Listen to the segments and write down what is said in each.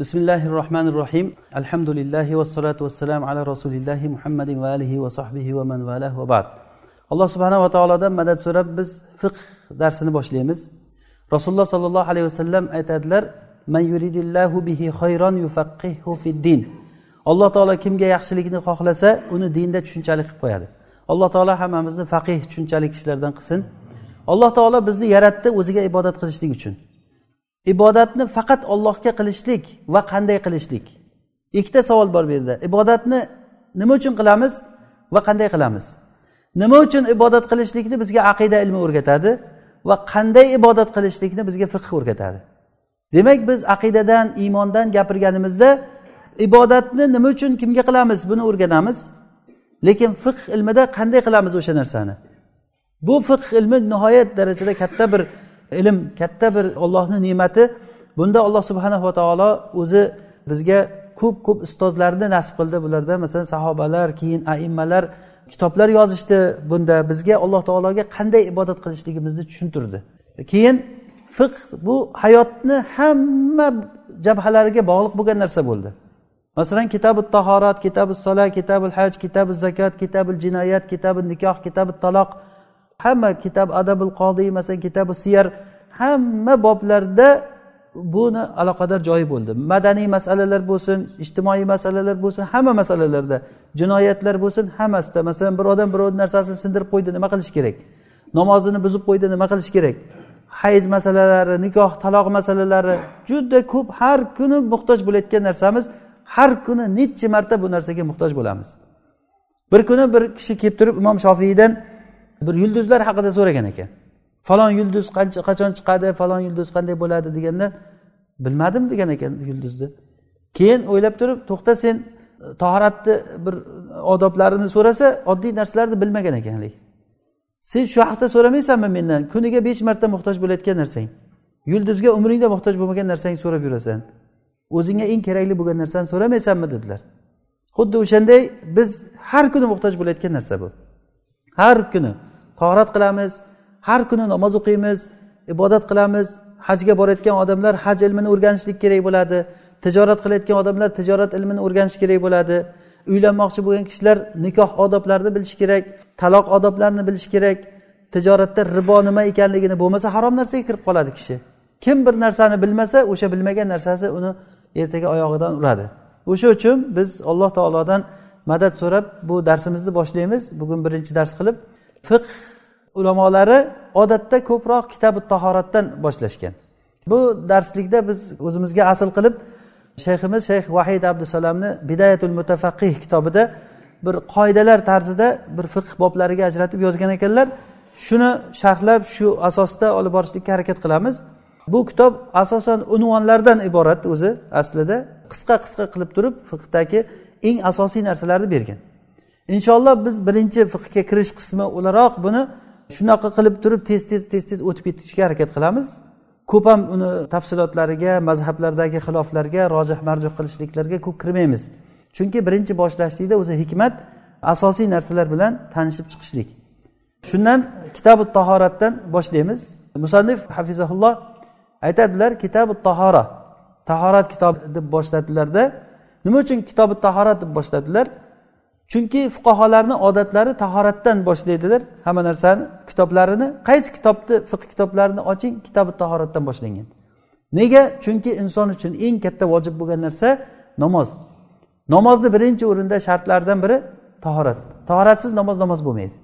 بسم الله الرحمن الرحيم الحمد لله والصلاة والسلام على رسول الله محمد وآله وصحبه ومن والاه وبعد alloh subhanava taolodan madad so'rab biz fiqh darsini boshlaymiz rasululloh sollallohu alayhi vasallam aytadilar man yuridillahu bihi xayron yufaqqihu fiddin alloh taolo kimga yaxshilikni xohlasa uni dinda tushunchali qilib qo'yadi alloh taolo hammamizni faqih tushunchali kishilardan qilsin alloh taolo bizni yaratdi o'ziga ibodat qilishlik uchun Ibodatni faqat ollohga qilishlik va qanday qilishlik? Ikkita savol bor bu yerda. Ibodatni nima uchun qilamiz va qanday qilamiz? Nima uchun ibodat qilishlikni bizga aqida ilmi o'rgatadi va qanday ibodat qilishlikni bizga fiqh o'rgatadi? Demak biz aqidadan iymondan gapirganimizda ibodatni nima uchun kimga qilamiz? Buni o'rganamiz. Lekin fiqh ilmida qanday qilamiz o'sha narsani? Bu fiqh ilmi nihoyat darajada katta bir ilm katta bir ollohni ne'mati. Bunda alloh subhanava taolo o'zi bizga ko'p ko'p ustozlarni nasib qildi bularda. Masalan sahobalar keyin aimmalar kitoblar yozishdi bunda. Bizga alloh taologa qanday ibodat qilishligimizni tushuntirdi. Keyin fiqh bu hayotni hamma jabhalariga bog'liq bo'lgan narsa bo'ldi. Masalan kitabi tahorat kitabi sola kitabi haj kitabi zakot kitabi jinoyat kitabi nikoh kitabi taloq hamma kitob adabul qodiy masalan kitabi siyar hamma boblarda buni aloqador joyi bo'ldi. Madaniy masalalar bo'lsin ijtimoiy masalalar bo'lsin hamma masalalarda. Jinoyatlar bo'lsin hammasida. Masalan bir odam birovni narsasini sindirib qo'ydi nima qilish kerak? Namozini buzib qo'ydi nima qilish kerak? Hayz masalalari nikoh taloq masalalari juda ko'p har kuni muhtoj bo'layotgan narsamiz. Har kuni necha marta bu narsaga muhtoj bo'lamiz? Bir kuni bir kishi kelib turib imom shofiydan bir yulduzlar haqida so'ragan ekan. Falon yulduz qancha qachon chiqadi falon yulduz qanday bo'ladi deganda bilmadim degan ekan yulduzni. Keyin o'ylab turib to'xta sen e, tahoratni bir odoblarini so'rasa oddiy narsalarni bilmagan ekan haligi sen shu haqda so'ramaysanmi mendan? Kuniga besh marta muhtoj bo'layotgan narsang yulduzga umringda muhtoj bo'lmagan narsangni so'rab yurasan. O'zingga eng kerakli bo'lgan narsani so'ramaysanmi dedilar. Xuddi o'shanday biz har kuni muhtoj bo'layotgan narsa bu. Har kuni. Torat qilamiz har kuni namoz o'qiymiz ibodat qilamiz. Hajga borayotgan odamlar haj ilmini o'rganishlik kerak bo'ladi. Tijorat qilayotgan odamlar tijorat ilmini o'rganish kerak bo'ladi. Uylanmoqchi bo'lgan kishilar nikoh odoblarini bilishi kerak taloq odoblarini bilishi kerak. Tijoratda ribo nima ekanligini bo'lmasa harom narsaga kirib qoladi kishi. Kim bir narsani bilmasa o'sha bilmagan narsasi uni ertaga oyog'idan uradi. O'sha uchun biz alloh taolodan madad so'rab bu darsimizni boshlaymiz. Bugun birinchi dars qilib fiqh ulamolari odatda ko'proq kitabi tahoratdan boshlashgan. Bu darslikda biz o'zimizga asl qilib shayximiz shayx vahid abdusalamni bidayatul mutafaqih kitobida bir qoidalar tarzida bir fiqh boblariga ajratib yozgan ekanlar. Shuni sharhlab shu asosda olib borishlikka harakat qilamiz. Bu kitob asosan unvonlardan iborat o'zi aslida. Qisqa qisqa qilib turib fiqhdagi eng asosiy narsalarni bergan. Inshaalloh biz birinchi fiqhga kirish qismi o'laroq buni shunaqa qilib turib tez tez tez tez o'tib ketishga harakat qilamiz. Ko'p ham uni tafsilotlariga mazhablardagi xiloflarga rojih marjuh qilishliklarga ko'p kirmaymiz. Chunki birinchi boshlashlikda o'zi hikmat asosiy narsalar bilan tanishib chiqishlik. Shundan kitobi tahoratdan boshlaymiz. Musannif hafizahulloh aytadilar kitobi tahora tahorat kitobi deb boshladilarda nima uchun kitobi tahorat deb boshladilar? Chunki fuqarolarni odatlari tahoratdan boshlaydilar. Hamma narsani kitoblarini qaysi kitobni fiq kitoblarini oching kitobi tahoratdan boshlangan. Nega? Chunki inson uchun eng katta vojib bo'lgan narsa namoz. Namozni birinchi o'rinda shartlaridan biri tahorat. Tahoratsiz namoz namoz bo'lmaydi.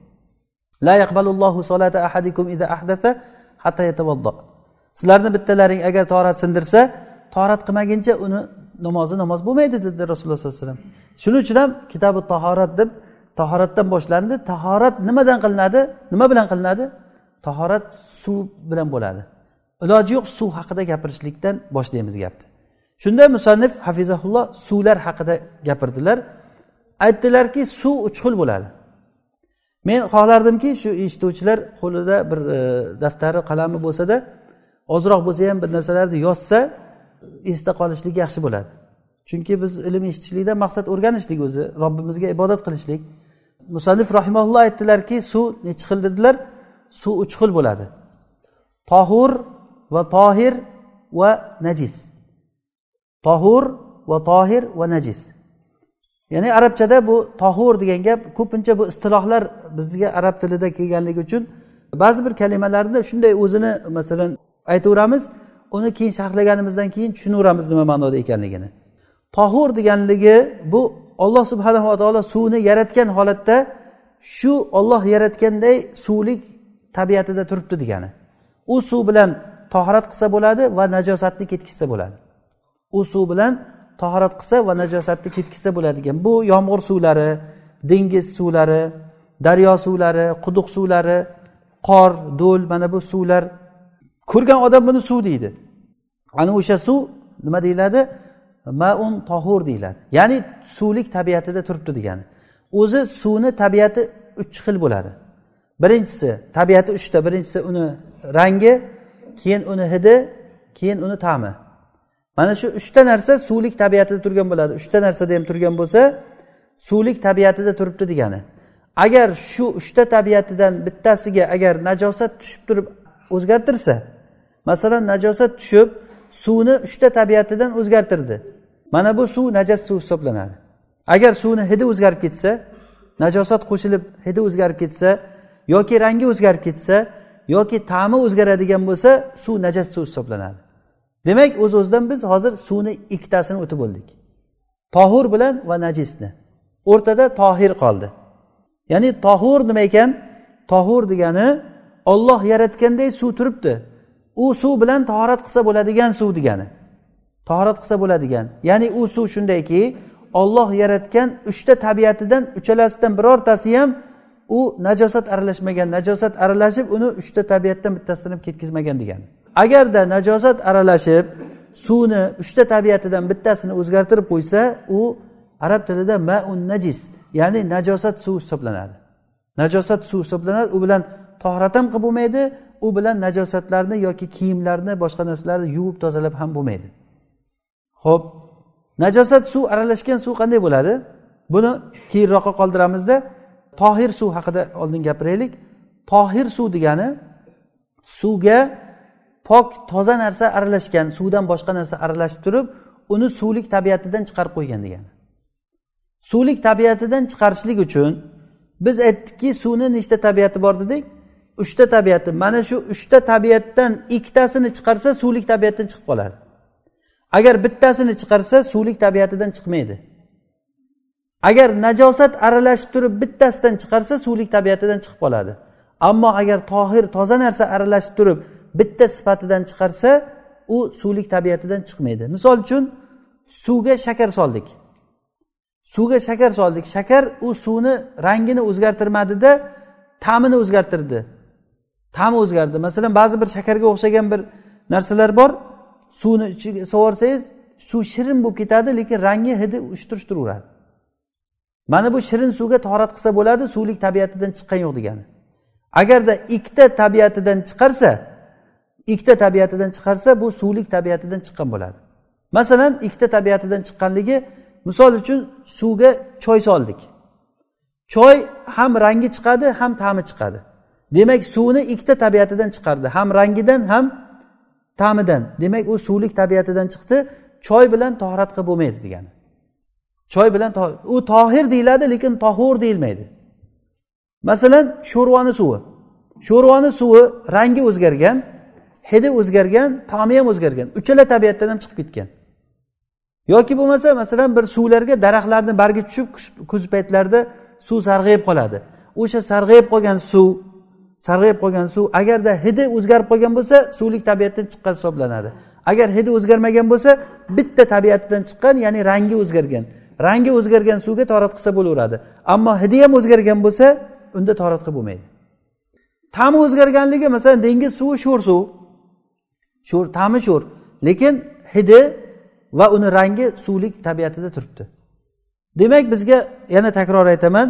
La yaqbalullohu solata ahadikum ida ahdatha hatta yatavoddo sizlarni bittalaring agar tahorat sindirsa tahorat qilmaguncha uni namozi namoz bo'lmaydi dedi rasululloh sollallohu alayhi vasallam. Shuning uchun ham kitobi tahorat deb tahoratdan boshlandi tahorat nimadan qilinadi? Nima bilan qilinadi? Tahorat suv bilan bo'ladi. Iloji yo'q suv haqida gapirishlikdan boshlaymiz gapni shunda musannif hafizahulloh suvlar haqida gapirdilar. Aytdilarki suv uch xil bo'ladi. Men xohlardimki shu eshituvchilar qo'lida bir e, daftari qalami bo'lsada ozroq bo'lsa ham bir narsalarni yozsa esda qolishlik yaxshi bo'ladi. Chunki biz ilm eshitishlikdan maqsad o'rganishlik o'zi robbimizga ibodat qilishlik. Musannif rahimaulloh aytdilarki suv nechi xil dedilar? Suv uch xil bo'ladi. Tohur va tohir va najis. Tohur va tohir va najis. Ya'ni arabchada bu tohur degan gap ko'pincha bu istilohlar bizga arab tilida kelganligi uchun ba'zi bir kalimalarni shunday o'zini masalan aytaveramiz uni keyin sharhlaganimizdan keyin tushunaveramiz nima ma'noda ekanligini. Tohur deganligi bu olloh subhanava taolo suvni yaratgan holatda shu olloh yaratganday suvlik tabiatida turibdi degani. U suv bilan tohrat qilsa bo'ladi va najosatni ketkizsa bo'ladi. U suv bilan tohrat qilsa va najosatni ketkizsa bo'ladigan bu yomg'ir suvlari dengiz suvlari daryo suvlari quduq suvlari qor do'l mana bu suvlar ko'rgan odam buni suv deydi. Ana o'sha suv nima deyiladi? Maun tohur deyiladi. Ya'ni suvlik tabiatida turibdi degani. O'zi suvni tabiati uch xil bo'ladi. Birinchisi tabiati uchta. Birinchisi uni rangi keyin uni hidi keyin uni ta'mi. Mana shu uchta narsa suvlik tabiatida turgan bo'ladi. Uchta narsada ham turgan bo'lsa suvlik tabiatida turibdi degani. Agar shu uchta tabiatidan bittasiga agar najosat tushib turib o'zgartirsa masalan najosat tushib suvni uchta tabiatidan o'zgartirdi. Mana bu suv najas suv hisoblanadi. Agar suvni hidi o'zgarib ketsa najosat qo'shilib hidi o'zgarib ketsa yoki rangi o'zgarib ketsa yoki ta'mi o'zgaradigan bo'lsa suv najas suv hisoblanadi. Demak o'z uz o'zidan biz hozir suvni ikkitasini o'tib bo'ldik tohur bilan va najisni. O'rtada tohir qoldi. Ya'ni tohur nima ekan? Tohur degani olloh yaratganday suv turibdi. U suv bilan tahorat qilsa bo'ladigan suv degani. Tahorat qilsa bo'ladigan. Ya'ni u suv shundayki olloh yaratgan uchta tabiatidan uchalasidan birortasi ham u najosat aralashmagan najosat aralashib uni uchta tabiatdan bittasini ham ketkazmagan degani. Agarda najosat aralashib suvni uchta tabiatidan bittasini o'zgartirib qo'ysa u arab tilida maun najis ya'ni najosat suv hisoblanadi. Najosat suv hisoblanadi u bilan tohrat ham qilib bo'lmaydi u bilan najosatlarni yoki kiyimlarni boshqa narsalarni yuvib tozalab ham bo'lmaydi. Ho'p najosat suv aralashgan suv qanday bo'ladi? Buni keyinroqqa qoldiramizda tohir suv haqida oldin gapiraylik. Tohir suv degani suvga pok toza narsa aralashgan suvdan boshqa narsa aralashib turib uni suvlik tabiatidan chiqarib qo'ygan degani. Suvlik tabiatidan chiqarishlik uchun biz aytdikki suvni nechta tabiati bor dedik? Uchta tabiati mana shu uchta tabiatdan ikkitasini chiqarsa suvlik tabiatdan chiqib qoladi. Agar bittasini chiqarsa suvlik tabiatidan chiqmaydi. Agar najosat aralashib turib bittasidan chiqarsa suvlik tabiatidan chiqib qoladi. Ammo agar tohir toza narsa aralashib turib bitta sifatidan chiqarsa u suvlik tabiatidan chiqmaydi. Misol uchun suvga shakar soldik. Suvga shakar soldik. Shakar u suvni rangini o'zgartirmadida ta'mini o'zgartirdi. Ta'mi o'zgardi. Masalan ba'zi bir shakarga o'xshagan bir narsalar bor. Suvni ichiga sovorsangiz suv shirin bo'lib ketadi lekin rangi hidi ushtirishtiraveradi mana bu shirin suvga torat qilsa bo'ladi suvlik tabiatidan chiqqan yo'q degani. Agarda ikkita tabiatidan chiqarsa ikkita tabiatidan chiqarsa bu suvlik tabiatidan chiqqan bo'ladi. Masalan ikkita tabiatidan chiqqanligi misol uchun suvga choy soldik. Choy ham rangi chiqadi ham ta'mi chiqadi. Demak suvni ikkita tabiatidan chiqardi. Ham rangidan ham ta'midan. Demak u suvlik tabiatidan chiqdi. Choy bilan tohrat qilib bo'lmaydi degani. Choy bilan u tohir deyiladi lekin tohur deyilmaydi. Masalan sho'rvani suvi. Sho'rvani suvi rangi o'zgargan hidi o'zgargan ta'mi ham o'zgargan. Uchala tabiatdan ham chiqib ketgan. Yoki bo'lmasa masalan bir suvlarga daraxtlarni bargi tushib kuz paytlarida suv sarg'ayib qoladi. O'sha sarg'ayib qolgan suv sarg'ayib qolgan suv agarda hidi o'zgarib qolgan bo'lsa suvlik tabiatdan chiqqan hisoblanadi. Agar hidi o'zgarmagan bo'lsa bitta tabiatidan chiqqan ya'ni rangi o'zgargan. Rangi o'zgargan suvga torat qilsa bo'laveradi. Ammo hidi ham o'zgargan bo'lsa unda torat qilib bo'lmaydi. Ta'mi o'zgarganligi masalan dengiz suvi sho'r suv. Sho'r ta'mi sho'r. Lekin hidi va uni rangi suvlik tabiatida turibdi. Demak bizga yana takror aytaman.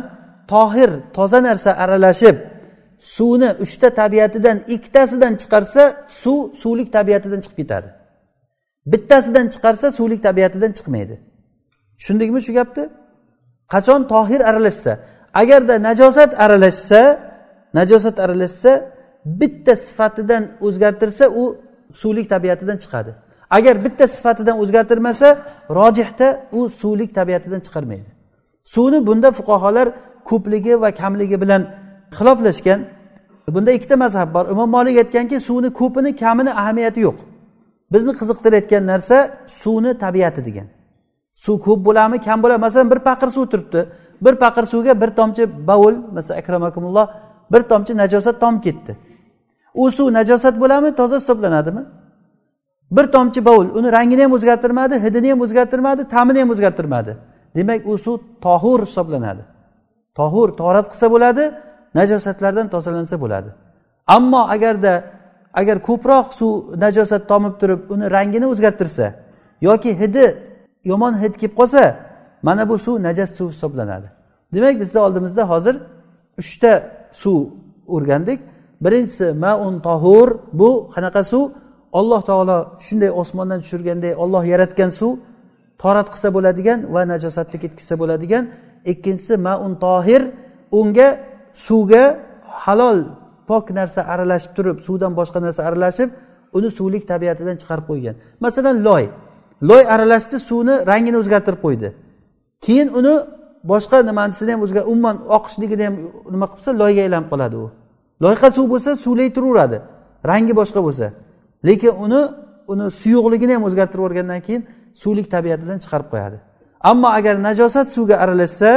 Tohir toza narsa aralashib suvni uchta tabiatidan ikkitasidan chiqarsa suv suvlik tabiatidan chiqib ketadi. Bittasidan chiqarsa suvlik tabiatidan chiqmaydi. Tushundikmi shu gapni? Qachon tohir aralashsa? Agarda najosat aralashsa najosat aralashsa bitta sifatidan o'zgartirsa u suvlik tabiatidan chiqadi. Agar bitta sifatidan o'zgartirmasa rojihda u suvlik tabiatidan chiqarmaydi. Suvni bunda fuqarolar ko'pligi va kamligi bilan xiloflashgan. Bunda ikkita mazhab bor. Imom molik aytganki suvni ko'pini kamini ahamiyati yo'q. Bizni qiziqtirayotgan narsa suvni tabiati degan. Suv ko'p bo'ladimi kam bo'ladimi masalan bir paqir suv turibdi. Bir paqir suvga bir tomchi baul masalan akramakumulloh bir tomchi najosat tomib ketdi. U suv najosat bo'ladimi toza hisoblanadimi? Bir tomchi baul uni rangini ham o'zgartirmadi hidini ham o'zgartirmadi ta'mini ham o'zgartirmadi. Demak u suv tohur hisoblanadi. Tohur torat qilsa bo'ladi najosatlardan tozalansa bo'ladi. Ammo agarda agar ko'proq suv najosat tomib turib uni rangini o'zgartirsa yoki hidi yomon hid kelib qolsa mana bu suv najas suv hisoblanadi. Demak bizni oldimizda hozir uchta suv o'rgandik. Birinchisi maun tohur bu qanaqa suv? Alloh taolo shunday osmondan tushirganday olloh yaratgan suv torat qilsa bo'ladigan va najosatni ketkizsa bo'ladigan. Ikkinchisi maun tohir unga suvga halol pok narsa aralashib turib suvdan boshqa narsa aralashib uni suvlik tabiatidan chiqarib qo'ygan. Masalan loy. Loy aralashdi suvni rangini o'zgartirib qo'ydi. Keyin uni boshqa nimasini ham o'zgar umuman oqishligini ham nima qilsa loyga aylanib qoladi u. Loyqa suv bo'lsa suvlay turaveradi. Rangi boshqa bo'lsa. Lekin uni uni suyuqligini ham o'zgartirib yuborgandan keyin suvlik tabiatidan chiqarib qo'yadi. Ammo agar najosat suvga aralashsa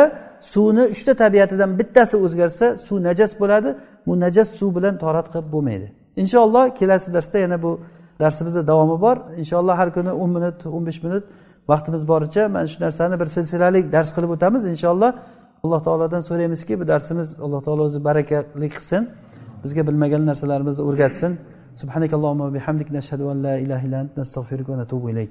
suvni uchta tabiatidan bittasi o'zgarsa suv najas bo'ladi bu najas suv bilan torat qilib bo'lmaydi inshaalloh kelasi darsda yana bu darsimizni davomi bor inshaalloh har kuni o'n minut o'n besh minut vaqtimiz boricha mana shu narsani bir silsilalik dars qilib o'tamiz inshaalloh alloh taolodan so'raymizki bu darsimiz alloh taolo o'zi barakali qilsin bizga bilmagan narsalarimizni o'rgatsin سبحانك اللهم وبحمدك نشهد أن لا إله إلا أنت نستغفرك ونتوب إليك